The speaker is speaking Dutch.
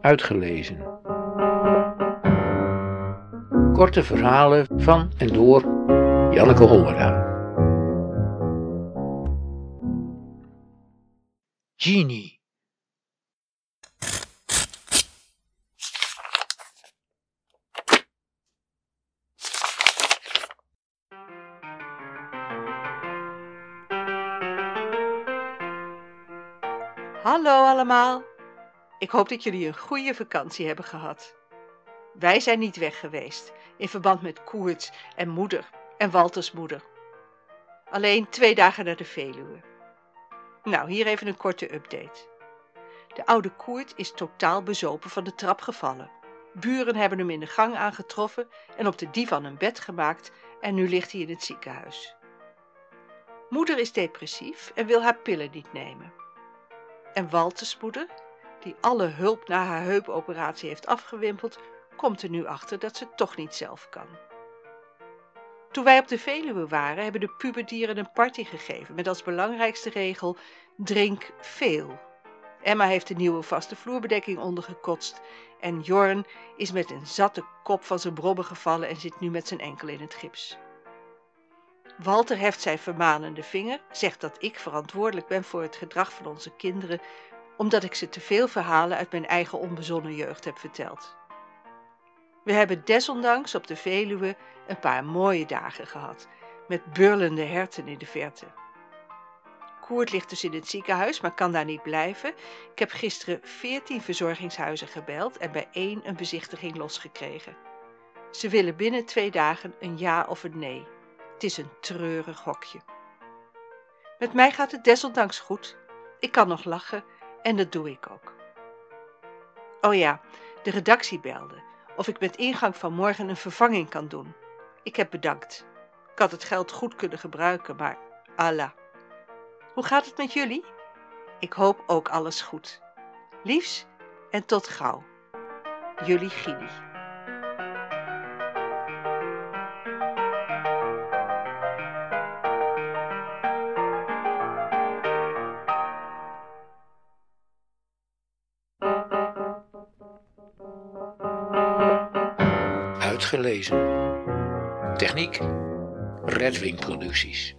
uitgelezen. Korte verhalen van en door Janneke Hollera. Genie. Hallo allemaal. Ik hoop dat jullie een goede vakantie hebben gehad. Wij zijn niet weg geweest in verband met Koert en moeder en Walters moeder. Alleen twee dagen naar de Veluwe. Nou, hier even een korte update. De oude Koert is totaal bezopen van de trap gevallen. Buren hebben hem in de gang aangetroffen en op de divan een bed gemaakt en nu ligt hij in het ziekenhuis. Moeder is depressief en wil haar pillen niet nemen. En Walters moeder, die alle hulp na haar heupoperatie heeft afgewimpeld, komt er nu achter dat ze toch niet zelf kan. Toen wij op de Veluwe waren, hebben de puberdieren een party gegeven met als belangrijkste regel: drink veel. Emma heeft de nieuwe vaste vloerbedekking ondergekotst en Jorn is met een zatte kop van zijn brobben gevallen en zit nu met zijn enkel in het gips. Walter heft zijn vermanende vinger, zegt dat ik verantwoordelijk ben voor het gedrag van onze kinderen, omdat ik ze te veel verhalen uit mijn eigen onbezonnen jeugd heb verteld. We hebben desondanks op de Veluwe een paar mooie dagen gehad, met burlende herten in de verte. Koert ligt dus in het ziekenhuis, maar kan daar niet blijven. Ik heb gisteren veertien verzorgingshuizen gebeld en bij één een bezichtiging losgekregen. Ze willen binnen twee dagen een ja of een nee. Het is een treurig hokje. Met mij gaat het desondanks goed. Ik kan nog lachen en dat doe ik ook. Oh ja, de redactie belde of ik met ingang van morgen een vervanging kan doen. Ik heb bedankt. Ik had het geld goed kunnen gebruiken, maar Allah. Hoe gaat het met jullie? Ik hoop ook alles goed. Liefs en tot gauw. Jullie Gini. Uitgelezen. Techniek Redwing Producties.